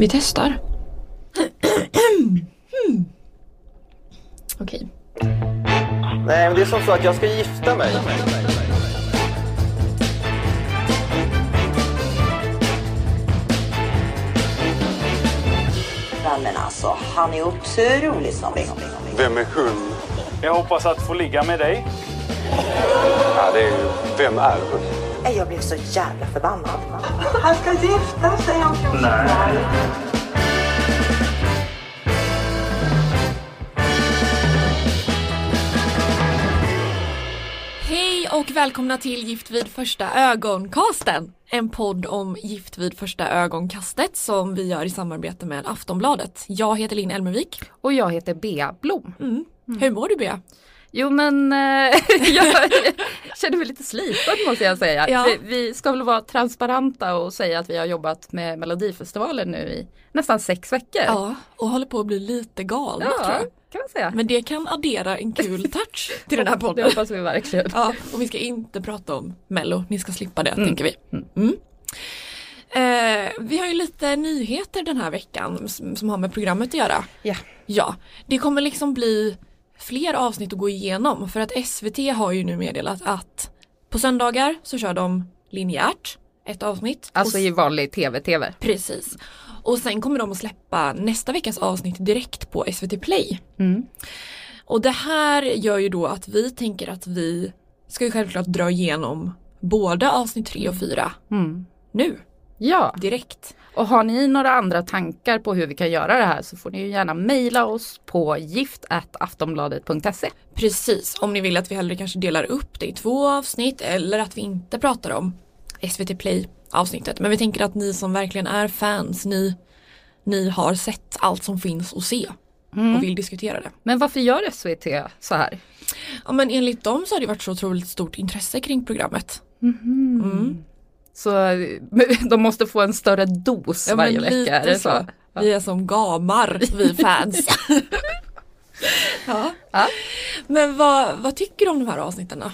Vi testar. Okej. Nej, men det är som så att jag ska gifta mig. Men alltså, han är otrolig snobbig. Vem är hon? Jag hoppas att få ligga med dig. Ja, det är ju... Vem är hon? Nej, Jag blev så jävla förbannad. Han ska gifta sig om 14 Hej och välkomna till Gift vid första ögonkasten. En podd om Gift vid första ögonkastet som vi gör i samarbete med Aftonbladet. Jag heter Linn Elmervik. Och jag heter Bea Blom. Mm. Hur mår du Bea? Jo men eh, jag känner mig lite sliten måste jag säga. Ja. Vi, ska väl vara transparenta och säga att vi har jobbat med Melodifestivalen nu i nästan sex veckor. Ja, och håller på att bli lite galna Ja, tror jag. kan man säga. Men det kan addera en kul touch till den här Det podden. hoppas vi verkligen. Ja, och vi ska inte prata om Mello, ni ska slippa det Mm. tänker vi. Mm. Eh, vi har ju lite nyheter den här veckan som, som har med programmet att göra. Ja. Ja, det kommer liksom bli fler avsnitt att gå igenom för att SVT har ju nu meddelat att på söndagar så kör de linjärt ett avsnitt. Alltså och, i vanlig tv-tv. Precis. Och sen kommer de att släppa nästa veckas avsnitt direkt på SVT Play. Mm. Och det här gör ju då att vi tänker att vi ska ju självklart dra igenom både avsnitt 3 och 4 Mm. nu, Ja, direkt. och har ni några andra tankar på hur vi kan göra det här så får ni gärna mejla oss på gift.aftonbladet.se. Precis, om ni vill att vi hellre kanske delar upp det i två avsnitt eller att vi inte pratar om SVT Play avsnittet. Men vi tänker att ni som verkligen är fans, ni, ni har sett allt som finns att se och vill diskutera det. Men varför gör SVT så här? Ja men enligt dem så har det varit så otroligt stort intresse kring programmet. Så de måste få en större dos Ja, varje vecka, är det så? Vi är som gamar, vi fans. ja. Ja. Men vad, vad tycker du om de här avsnitten då?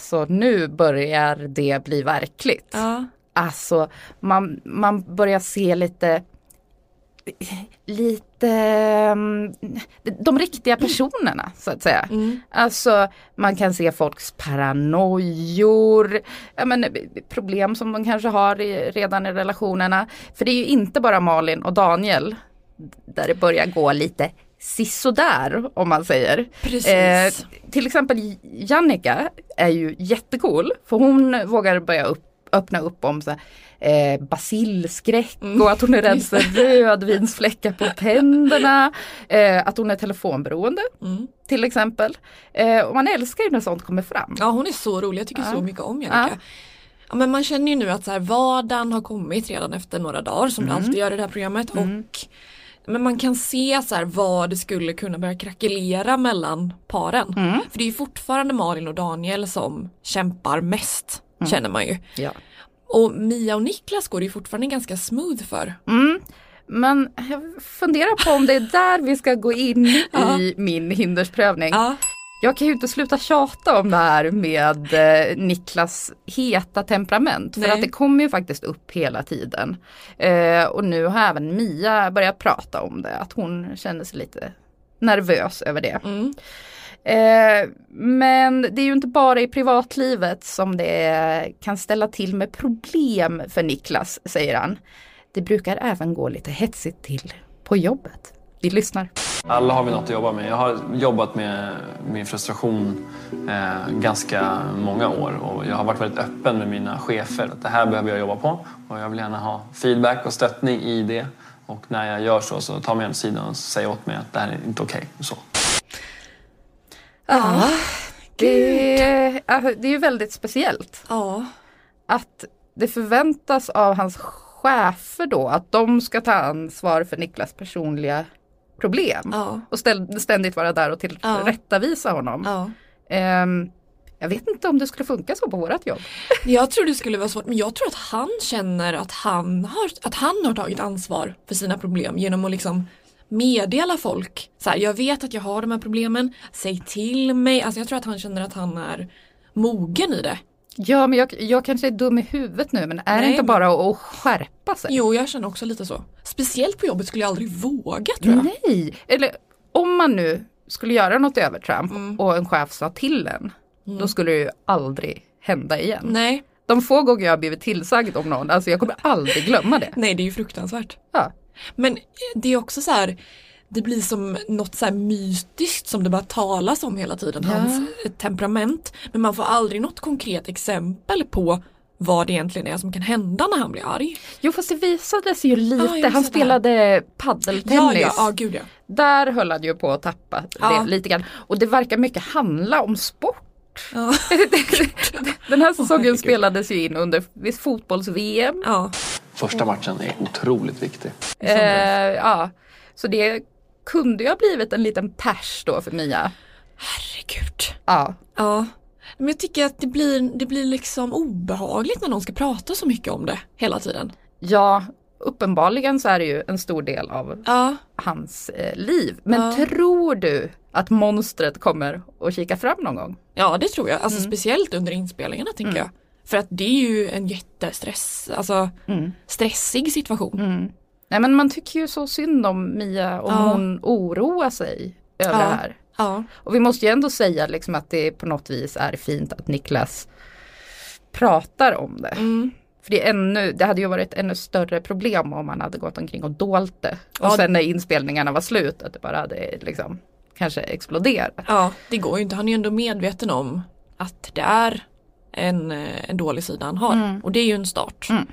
Så nu börjar det bli verkligt. Ja. Alltså man, man börjar se lite lite mm, de riktiga personerna så att säga. Mm. Alltså man kan se folks paranojor, ja, men, problem som de kanske har i, redan i relationerna. För det är ju inte bara Malin och Daniel där det börjar gå lite sisådär om man säger. Precis. Eh, till exempel Jannica är ju jättecool för hon vågar börja upp, öppna upp om så här, eh, basilskräck och att hon är rädd för rödvinsfläckar på tänderna. Eh, att hon är telefonberoende Mm. till exempel. Eh, och man älskar ju när sånt kommer fram. Ja hon är så rolig, jag tycker Ja. så mycket om Jannica. Ja. Ja. men man känner ju nu att så här, vardagen har kommit redan efter några dagar som det alltid gör i det här programmet. Och, men man kan se så här, vad det skulle kunna börja krackelera mellan paren. För det är ju fortfarande Malin och Daniel som kämpar mest, känner man ju. Ja. Och Mia och Niklas går det ju fortfarande ganska smooth för. Mm. Men jag funderar på om det är där vi ska gå in i min hindersprövning. Ja, Jag kan ju inte sluta tjata om det här med eh, Niklas heta temperament. För Nej. att det kommer ju faktiskt upp hela tiden. Eh, och nu har även Mia börjat prata om det. Att hon känner sig lite nervös över det. mm. Eh, men det är ju inte bara i privatlivet som det kan ställa till med problem för Niklas, säger han. Det brukar även gå lite hetsigt till på jobbet. Vi lyssnar. Alla har vi något att jobba med. Jag har jobbat med min frustration eh, ganska många år och jag har varit väldigt öppen med mina chefer. Att det här behöver jag jobba på och jag vill gärna ha feedback och stöttning i det. Och när jag gör så så tar mig åt sidan och säger åt mig att det här är inte okej. Okay. Ja, det, alltså, det är ju väldigt speciellt. ja. att det förväntas av hans chefer då att de ska ta ansvar för Niklas personliga problem. ja. Och ständigt vara där och tillrättavisa honom. ja. Ehm, jag vet inte om det skulle funka så på vårat jobb. Jag tror det skulle vara svårt men jag tror att han känner att han har, att han har tagit ansvar för sina problem genom att liksom meddela folk. Så här, jag vet att jag har de här problemen, säg till mig. Alltså jag tror att han känner att han är mogen i det. Ja men jag, jag kanske är dum i huvudet nu men är Nej, det inte bara att skärpa sig? Jo, jag känner också lite så. Speciellt på jobbet skulle jag aldrig våga tror jag. Nej, eller om man nu skulle göra något övertramp Mm. och en chef sa till en, då skulle det ju aldrig hända igen. Nej, De få gånger jag har blivit tillsagd om någon, alltså jag kommer aldrig glömma det. nej det är ju fruktansvärt. Ja. Men eh, det är också så här, det blir som något så här mytiskt som det bara talas om hela tiden, Ja. hans eh, temperament. Men man får aldrig något konkret exempel på vad det egentligen är som kan hända när han blir arg. Jo fast det visade sig ju lite, jag han spelade paddeltennis. ja, ja, gud ja. Där höll han ju på att tappa Ja. det lite grann. Och det verkar mycket handla om sport. Ja. Den här säsongen herregud. spelades ju in under fotbolls-VM. Första matchen är otroligt viktig. Eh, ja. Så det kunde ju ha blivit en liten pers då för Mia. Herregud. Ja. Ja. Men jag tycker att det blir, det blir liksom obehagligt när någon ska prata så mycket om det hela tiden. ja, uppenbarligen så är det ju en stor del av Ja. hans eh, liv. Men Ja. tror du att monstret kommer att kika fram någon gång? Ja det tror jag, Mm. alltså speciellt under inspelningarna tänker jag. För att det är ju en jättestress, alltså Mm. stressig situation. Nej men man tycker ju så synd om Mia om Ja. hon oroar sig över Ja. det här. Ja. Och vi måste ju ändå säga liksom att det på något vis är fint att Niklas pratar om det. Mm. För det, är ännu, det hade ju varit ett ännu större problem om man hade gått omkring och dolt det. Och Ja. sen när inspelningarna var slut att det bara hade liksom kanske exploderat. ja, det går ju inte. Han är ju ändå medveten om att det är en, eh, en dålig sida han har. Mm. Och det är ju en start. Mm.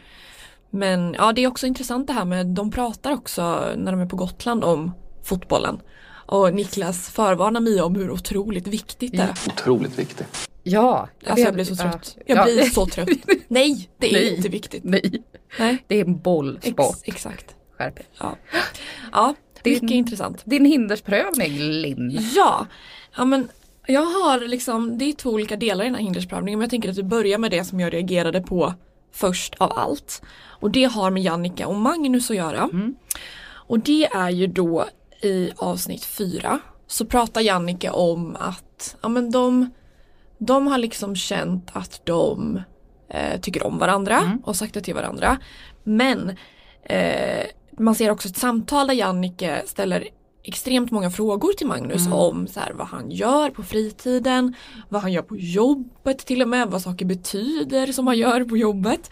Men ja, det är också intressant det här med, de pratar också när de är på Gotland om fotbollen. Och Niklas förvarnar Mia om hur otroligt viktigt det är. Otroligt viktig. Ja, Alltså jag blir så trött. Jag Ja. blir så trött. Nej, det är Nej. inte viktigt. Nej, Nej. det är en bollsport. Ex, exakt. Skärp. Ja, ja Din- mycket intressant. Din hindersprövning Linn. Ja, ja men jag har liksom, det är två olika delar i den här hindersprövningen men jag tänker att vi börjar med det som jag reagerade på först av allt. Och det har med Jannica och Magnus att göra. Och det är ju då i avsnitt fyra så pratar Jannica om att ja, men de, de har liksom känt att de eh, tycker om varandra och sagt det till varandra. Men eh, man ser också ett samtal där Jannike ställer extremt många frågor till Magnus om så här, vad han gör på fritiden, vad han gör på jobbet till och med, vad saker betyder som han gör på jobbet.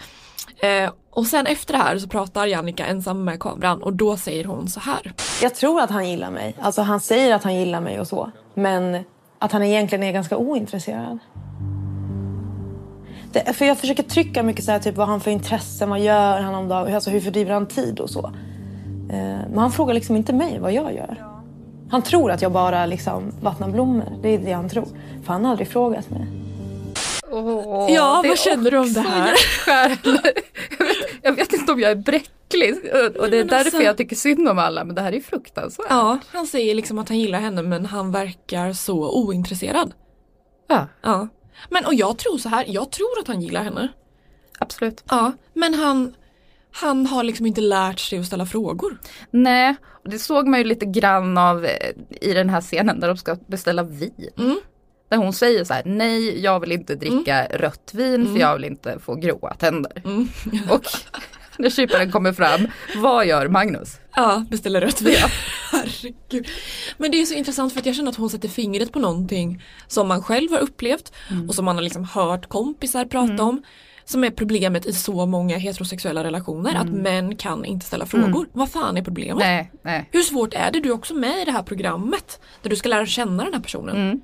Eh, och sen efter det här så pratar Jannica ensam med kameran och då säger hon så här. Jag tror att han gillar mig. Alltså han säger att han gillar mig och så. Men att han egentligen är ganska ointresserad. Det, för jag försöker trycka mycket så här, typ vad han för intressen, vad gör han om dagen, alltså hur fördriver han tid och så. Eh, men han frågar liksom inte mig vad jag gör. Han tror att jag bara liksom vattnar blommor. Det är det han tror. För han har aldrig frågat mig. Åh, Ja, vad känner du om det här? jag, vet, jag vet inte om jag är bräcklig och det är men därför alltså- jag tycker synd om alla men det här är fruktansvärt. Ja, han säger liksom att han gillar henne men han verkar så ointresserad. Ja, Ja. Men och jag tror så här, jag tror att han gillar henne. absolut. Ja, men han, han har liksom inte lärt sig att ställa frågor. Nej, och det såg man ju lite grann av eh, i den här scenen där de ska beställa vin. Mm. Där hon säger så här, nej jag vill inte dricka rött vin för jag vill inte få gråa tänder. Mm. Och när kyparen kommer fram, vad gör Magnus? Ja, beställa rött vin. Herregud. Men det är så intressant för att jag känner att hon sätter fingret på någonting som man själv har upplevt och som man har liksom hört kompisar prata om. Som är problemet i så många heterosexuella relationer, att män kan inte ställa frågor. Vad fan är problemet? Nej, nej. Hur svårt är det? Du är också med i det här programmet där du ska lära känna den här personen.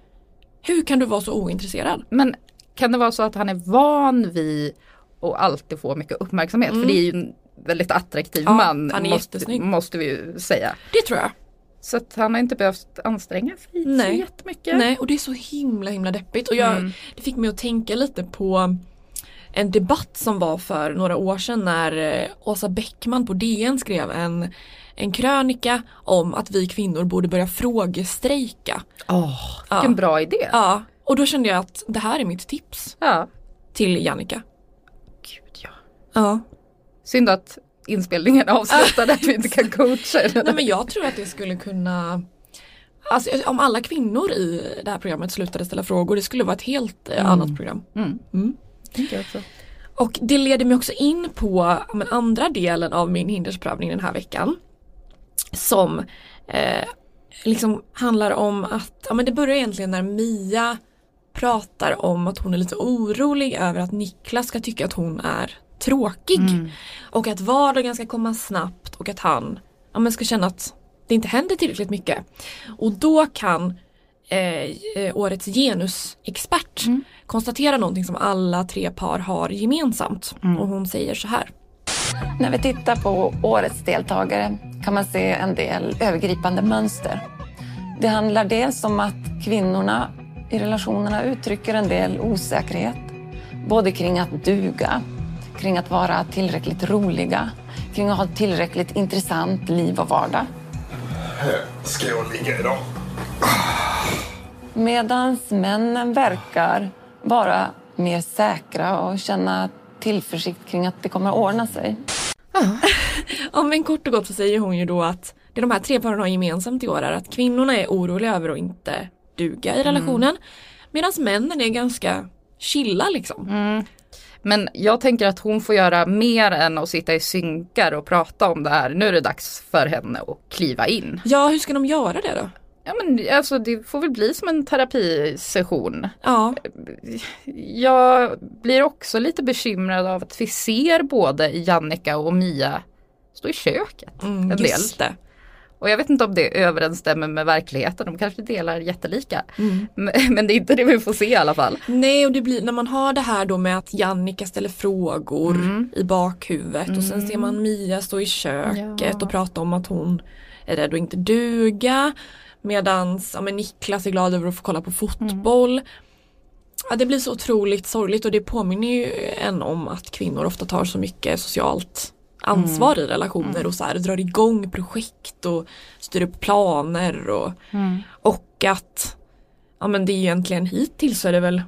Hur kan du vara så ointresserad? Men kan det vara så att han är van vid att alltid få mycket uppmärksamhet? För det är ju en väldigt attraktiv Mm. Ja, man han är måste, måste vi ju säga. Det tror jag. Så att han har inte behövt anstränga sig så Nej. jättemycket. Nej, och det är så himla himla deppigt. Och jag, Mm. det fick mig att tänka lite på en debatt som var för några år sedan när eh, Åsa Bäckman på DN skrev en, en krönika om att vi kvinnor borde börja frågestrejka. Åh, Ja. vilken bra idé. Ja, och då kände jag att det här är mitt tips Ja. till Jannica. Gud, ja. Ja. Synd att inspelningen är avslutad att vi inte kan coacha. Nej men jag tror att det skulle kunna Alltså om alla kvinnor i det här programmet slutade ställa frågor det skulle vara ett helt eh, annat program. Mm. Mm. Tänker jag också. Och det leder mig också in på men, andra delen av min hindersprövning den här veckan. Som eh, liksom handlar om att, ja men det börjar egentligen när Mia pratar om att hon är lite orolig över att Niklas ska tycka att hon är tråkig. Och att vardagen ska komma snabbt och att han ja, men ska känna att det inte händer tillräckligt mycket. Och då kan eh, eh, årets genusexpert konstatera någonting som alla tre par har gemensamt. Och hon säger så här. När vi tittar på årets deltagare kan man se en del övergripande mönster. Det handlar dels om att kvinnorna i relationerna uttrycker en del osäkerhet. Både kring att duga, kring att vara tillräckligt roliga, kring att ha ett tillräckligt intressant liv och vardag. Ska jag ligga idag? Medan männen verkar vara mer säkra och känna tillförsikt kring att det kommer att ordna sig. Ja men kort och gott så säger hon ju då att det de här tre paren har gemensamt i år är att kvinnorna är oroliga över att inte duga i relationen. Medan männen är ganska chilla liksom. Men jag tänker att hon får göra mer än att sitta i synkar och prata om det här. Nu är det dags för henne att kliva in. Ja hur ska de göra det då? Ja men alltså det får väl bli som en terapisession. Ja, Jag blir också lite bekymrad av att vi ser både Jannica och Mia stå i köket mm, en del. det. Och jag vet inte om det överensstämmer med verkligheten, de kanske delar jättelika. Mm. Men, det är inte det vi får se i alla fall. Nej och det blir när man har det här då med att Jannica ställer frågor i bakhuvudet och sen ser man Mia stå i köket Ja. och prata om att hon är rädd att inte duga. Medans ja, men Niklas är glad över att få kolla på fotboll. Ja, det blir så otroligt sorgligt och det påminner ju en om att kvinnor ofta tar så mycket socialt ansvar i relationer och så här, drar igång projekt och styr upp planer och, och att ja men det är egentligen hittills så är det väl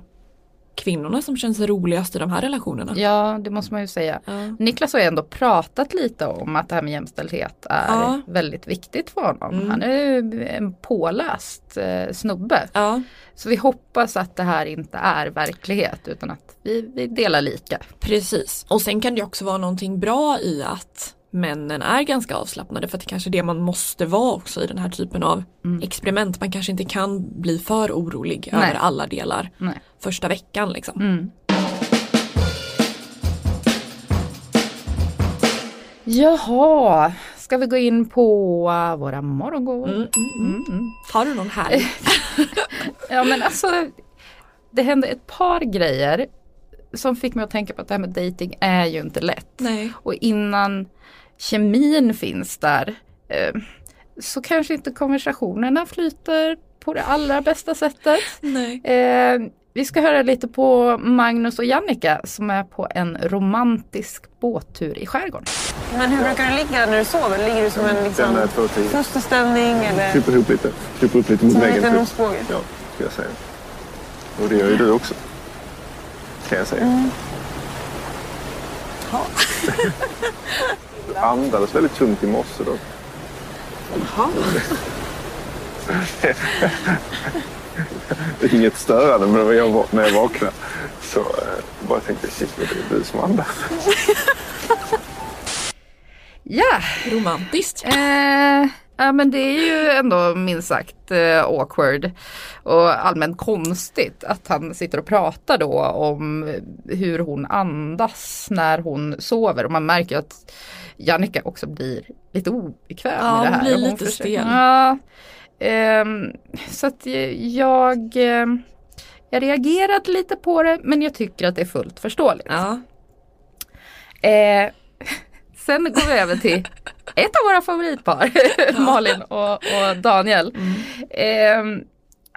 kvinnorna som känns roligast i de här relationerna. Ja, det måste man ju säga. Ja. Niklas har ju ändå pratat lite om att det här med jämställdhet är Ja. väldigt viktigt för honom. Mm. Han är ju en påläst eh, snubbe. Ja, Så vi hoppas att det här inte är verklighet utan att vi, vi delar lika. precis. Och sen kan det också vara någonting bra i att männen är ganska avslappnade för att det kanske är det man måste vara också i den här typen av experiment. Man kanske inte kan bli för orolig Nej. över alla delar Nej. första veckan liksom. Mm. Jaha, ska vi gå in på våra morgongåvor? Mm, mm, mm. Mm. Har du någon här? Ja men alltså det hände ett par grejer som fick mig att tänka på att det här med dating är ju inte lätt. Nej. Och innan kemin finns där eh, så kanske inte konversationerna flyter på det allra bästa sättet. Nej. Eh, vi ska höra lite på Magnus och Jannica som är på en romantisk båttur i skärgården. Men hur brukar du ligga när du sover? Ligger du som en liksom, fosterställning eller Kryper ihop lite. Kryper upp lite mot som en väggen. liten typ. Ja, ska jag säga. Och det gör ju du också. Kan jag säga. Mm. Du andades väldigt tungt i morse då. Det är inget störande men när jag, när jag vaknade så eh, bara tänkte jag shit, det är du som andas. Ja, Romantiskt. Eh, ja men det är ju ändå minst sagt eh, awkward och allmänt konstigt att han sitter och pratar då om hur hon andas när hon sover och man märker att Jannica också blir lite obekväm Ja, i det hon här. blir Och lite försöker- stel. Ja, ehm, så att jag, eh, jag reagerade lite på det men jag tycker att det är fullt förståeligt. Ja. Eh, sen går vi över till ett av våra favoritpar, Malin och, och Daniel. Eh,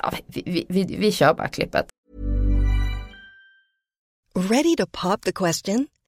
ja, vi, vi, vi, vi kör bara klippet. Ready to pop the question?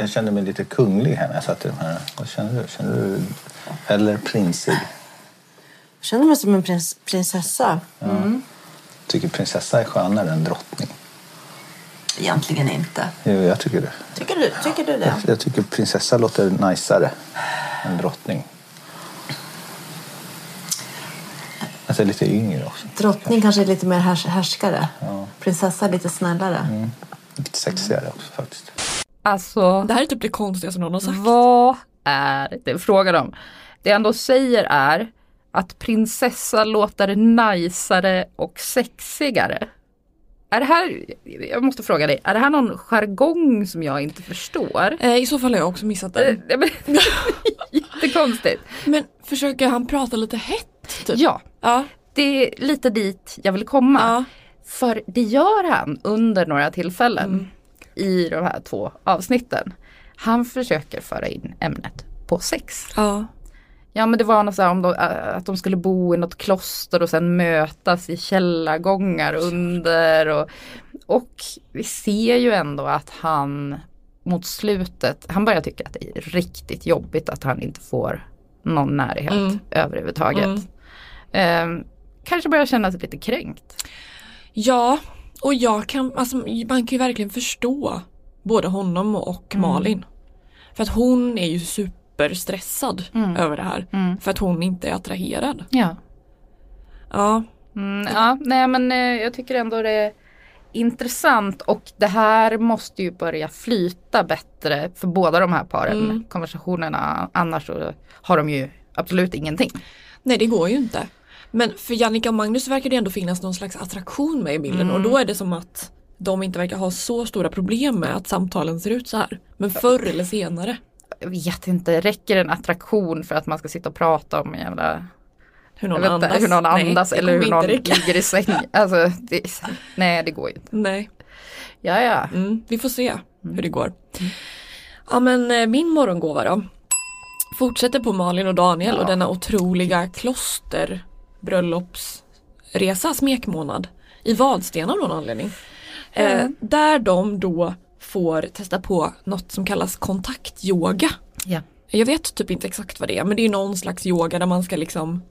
Jag kände mig lite kunglig här när jag satt i de här. Vad känner du? Känner du eller prinsig? Jag känner mig som en prins, prinsessa. Mm. Tycker prinsessa är skönare än drottning. Egentligen inte. Jo, jag tycker det. Tycker du, tycker du det? Jag, jag tycker prinsessa låter najsare än drottning. Är lite yngre också. Drottning kanske är lite mer härs härskare. Ja. Prinsessa är lite snällare. Mm. Lite sexigare också faktiskt. Alltså. Det här är typ det konstigaste någon har sagt. Vad är det frågan om? Det jag ändå säger är att prinsessa låter najsare och sexigare. Är det här, jag måste fråga dig, är det här någon jargong som jag inte förstår? Eh, I så fall har jag också missat den. Jättekonstigt. Men försöker han prata lite hett? Typ? Ja, ja, det är lite dit jag vill komma. För det gör han under några tillfällen i de här två avsnitten. Han försöker föra in ämnet på sex. Ja. Ja men det var något så här om de, att de skulle bo i något kloster och sen mötas i källargångar under. Och, och vi ser ju ändå att han mot slutet, han börjar tycka att det är riktigt jobbigt att han inte får någon närhet Mm. överhuvudtaget. Ehm, kanske börjar känna sig lite kränkt. Ja, och jag kan, alltså man kan ju verkligen förstå både honom och Mm. Malin. För att hon är ju superstressad Mm. över det här. Mm. För att hon inte är attraherad. Ja. Ja. Mm, ja, nej men eh, jag tycker ändå det är intressant och det här måste ju börja flyta bättre för båda de här paren. Mm. Konversationerna, annars så har de ju absolut ingenting. Nej det går ju inte. Men för Jannica och Magnus verkar det ändå finnas någon slags attraktion med i bilden Mm. och då är det som att de inte verkar ha så stora problem med att samtalen ser ut så här. Men förr eller senare. Jag vet inte, räcker en attraktion för att man ska sitta och prata om en jävla Hur någon vet inte, andas. Hur någon Nej, andas det eller hur någon räcka. ligger i säng. Alltså, det, nej det går ju inte. Nej. Ja ja. Mm, vi får se hur det går. Ja men eh, min morgongåva då. Fortsätter på Malin och Daniel och denna otroliga kloster bröllopsresa smekmånad i Vadstena av någon anledning. Eh, Mm. där de då får testa på något som kallas kontaktyoga. Ja. Jag vet typ inte exakt vad det är men det är någon slags yoga där man ska liksom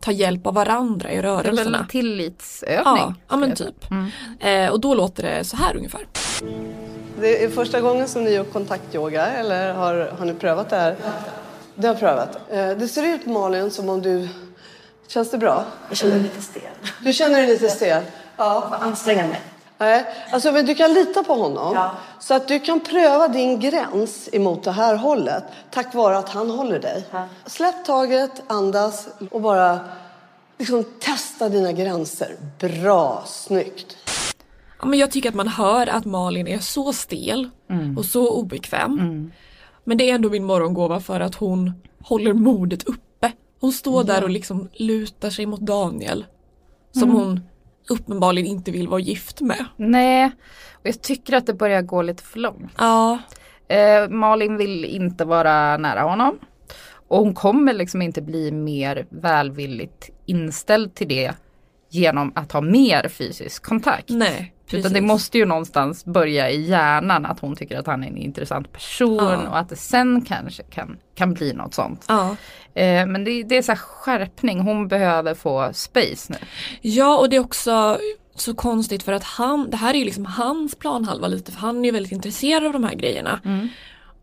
ta hjälp av varandra i rörelserna. en tillitsövning. Ja, ja men typ. Mm. Eh, och då låter det så här ungefär. Det är första gången som ni gör kontaktyoga eller har, har ni prövat det här? Det har prövat. Eh, Det ser ut Malin som om du... Känns det bra? Jag känner mig lite stel. Du känner dig lite stel? Ja. Anstränga mig. Nej, alltså men du kan lita på honom. Så att du kan pröva din gräns emot det här hållet tack vare att han håller dig. Släpp taget, andas och bara liksom testa dina gränser. Bra, snyggt. Ja, men jag tycker att man hör att Malin är så stel Mm. och så obekväm. Men det är ändå min morgongåva för att hon håller modet uppe. Hon står där och liksom lutar sig mot Daniel. Som Mm. hon uppenbarligen inte vill vara gift med. Nej, och jag tycker att det börjar gå lite för långt. Ja. Eh, Malin vill inte vara nära honom. Och hon kommer liksom inte bli mer välvilligt inställd till det genom att ha mer fysisk kontakt. Nej, Utan precis. det måste ju någonstans börja i hjärnan att hon tycker att han är en intressant person Ja. och att det sen kanske kan, kan bli något sånt. Ja. Eh, men det, det är så här skärpning, hon behöver få space nu. Ja och det är också så konstigt för att han, det här är ju liksom hans planhalva lite för han är ju väldigt intresserad av de här grejerna. Mm.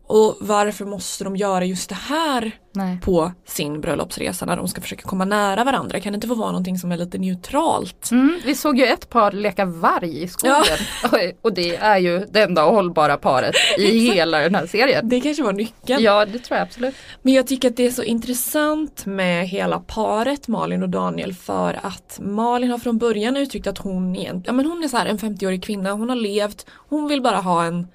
Och varför måste de göra just det här Nej. på sin bröllopsresa när de ska försöka komma nära varandra? Kan det inte få vara någonting som är lite neutralt? Mm, vi såg ju ett par leka varg i skogen. Och det är ju det enda hållbara paret i hela den här serien. Det kanske var nyckeln. Ja, det tror jag absolut. Men jag tycker att det är så intressant med hela paret Malin och Daniel för att Malin har från början uttryckt att hon egentligen, ja men hon är så en 50-årig kvinna, hon har levt, hon vill bara ha en,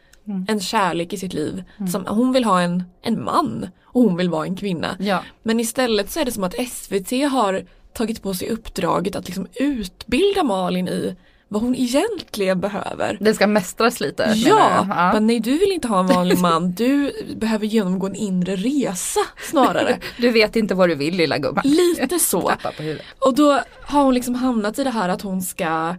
en kärlek i sitt liv. Som, hon vill ha en, en man och hon vill vara en kvinna. Ja. Men istället så är det som att SVT har tagit på sig uppdraget att liksom utbilda Malin i vad hon egentligen behöver. Det ska mästras lite. Ja, ja. men nej du vill inte ha en vanlig man, du behöver genomgå en inre resa snarare. Du vet inte vad du vill lilla gumman. Lite så. Och då har hon liksom hamnat i det här att hon ska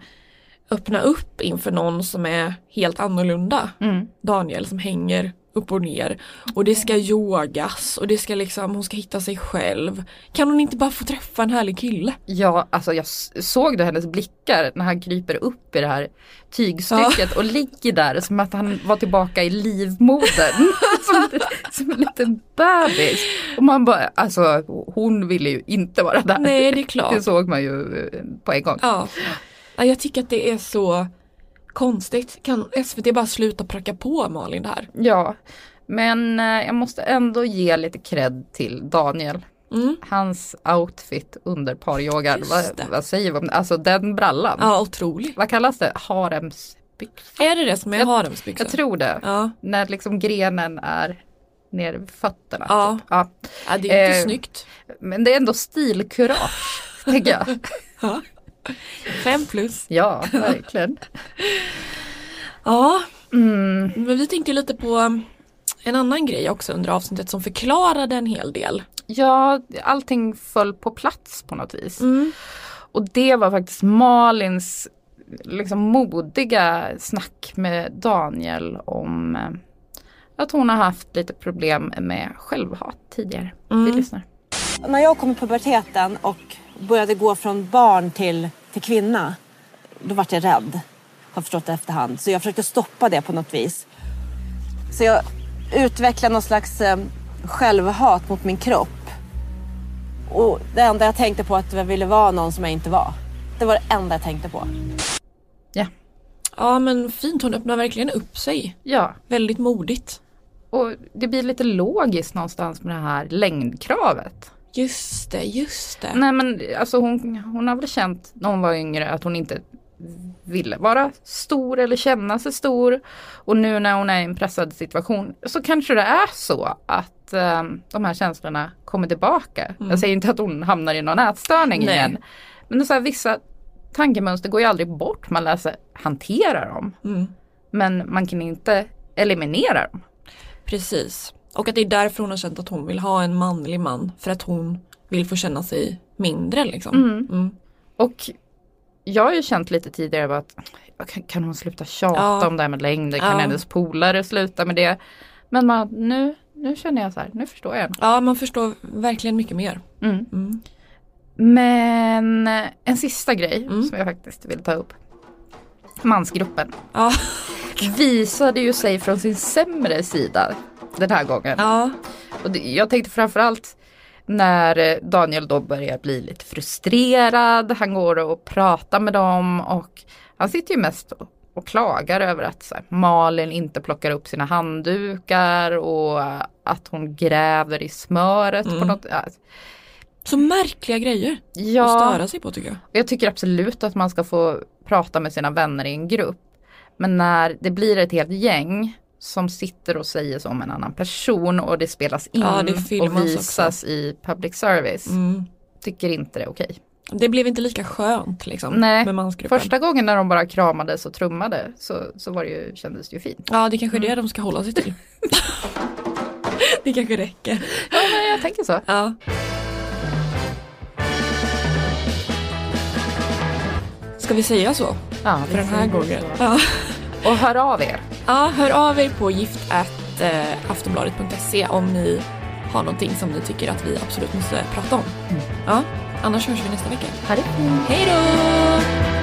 öppna upp inför någon som är helt annorlunda. Mm. Daniel som hänger upp och ner och det ska yogas och det ska liksom, hon ska hitta sig själv. Kan hon inte bara få träffa en härlig kille? Ja, alltså jag såg då hennes blickar när han kryper upp i det här tygstycket och ligger där som att han var tillbaka i livmodern. som, som en liten bebis. Och man bara, alltså hon ville ju inte vara där. Nej, det är klart. Det såg man ju eh, på en gång. Ja. Ja, jag tycker att det är så konstigt. Kan SVT bara sluta pracka på Malin det här? Ja, men eh, jag måste ändå ge lite cred till Daniel. Hans outfit under paryogan, vad, vad säger vi om det? Alltså den brallan. Ja, otroligt. Vad kallas det? Haremsbyxor? Är det det som är haremsbyxor? Jag tror det. Ja. När liksom grenen är nere vid fötterna. Ja. Typ. ja. Ja, det är inte Eh, snyggt. Men det är ändå stilkurage, tänker jag. Ja. Fem plus. Ja, verkligen. Ja, Mm. men vi tänkte lite på en annan grej också under avsnittet som förklarade en hel del. Ja, allting föll på plats på något vis. Mm. Och det var faktiskt Malins liksom modiga snack med Daniel om eh, att hon har haft lite problem med självhat tidigare. Mm. Vi lyssnar. När jag kom i puberteten och började gå från barn till, till kvinna, då vart jag rädd. Har förstått det efterhand. Så jag försökte stoppa det på något vis. Så jag utvecklade någon slags eh, självhat mot min kropp. Och det enda jag tänkte på att jag ville vara någon som jag inte var. Det var det enda jag tänkte på. Ja men fint, hon öppnar verkligen upp sig. Ja. Väldigt modigt. Och det blir lite logiskt någonstans med det här längdkravet. Just det, just det. Nej men alltså hon, hon har väl känt när hon var yngre att hon inte ville vara stor eller känna sig stor. Och nu när hon är i en pressad situation så kanske det är så att eh, de här känslorna kommer tillbaka. Mm. Jag säger inte att hon hamnar i någon ätstörning Nej. igen. Men så här, vissa tankemönster går ju aldrig bort, man lär sig hantera dem. Mm. Men man kan inte eliminera dem. Precis. Och att det är därför hon har känt att hon vill ha en manlig man. För att hon vill få känna sig mindre liksom. Mm. Mm. Och jag har ju känt lite tidigare att kan, kan hon sluta tjata Ja. om det här med längder? Kan Ja. hennes polare sluta med det? Men man, nu, nu känner jag så här, nu förstår jag. Ja, man förstår verkligen mycket mer. Mm. Mm. Men en sista grej som jag faktiskt vill ta upp. Mansgruppen Ja. visade ju sig från sin sämre sida den här gången. Ja. Och det, jag tänkte framförallt när eh, Daniel då börjar bli lite frustrerad. Han går och pratar med dem och han sitter ju mest och, och klagar över att så här, Malin inte plockar upp sina handdukar och att hon gräver i smöret på Mm. något. ja, Så märkliga grejer Ja. att störa sig på tycker jag. jag tycker absolut att man ska få prata med sina vänner i en grupp. Men när det blir ett helt gäng som sitter och säger så om en annan person och det spelas in Ja, det och visas i public service. Mm. Tycker inte det är okej. Det blev inte lika skönt liksom Nej, med mansgruppen. första gången när de bara kramades och trummade så, så var det ju, kändes det ju fint. Ja, det kanske är Mm. det de ska hålla sig till. det kanske räcker. Ja, men jag tänker så. Ja. Ska vi säga så? Ja, För den här gången. Ja. Och hör av er. Ja, hör av er på gift.aftonbladet.se om ni har någonting som ni tycker att vi absolut måste prata om. Ja, annars hörs vi nästa vecka. Ha det. Hej då!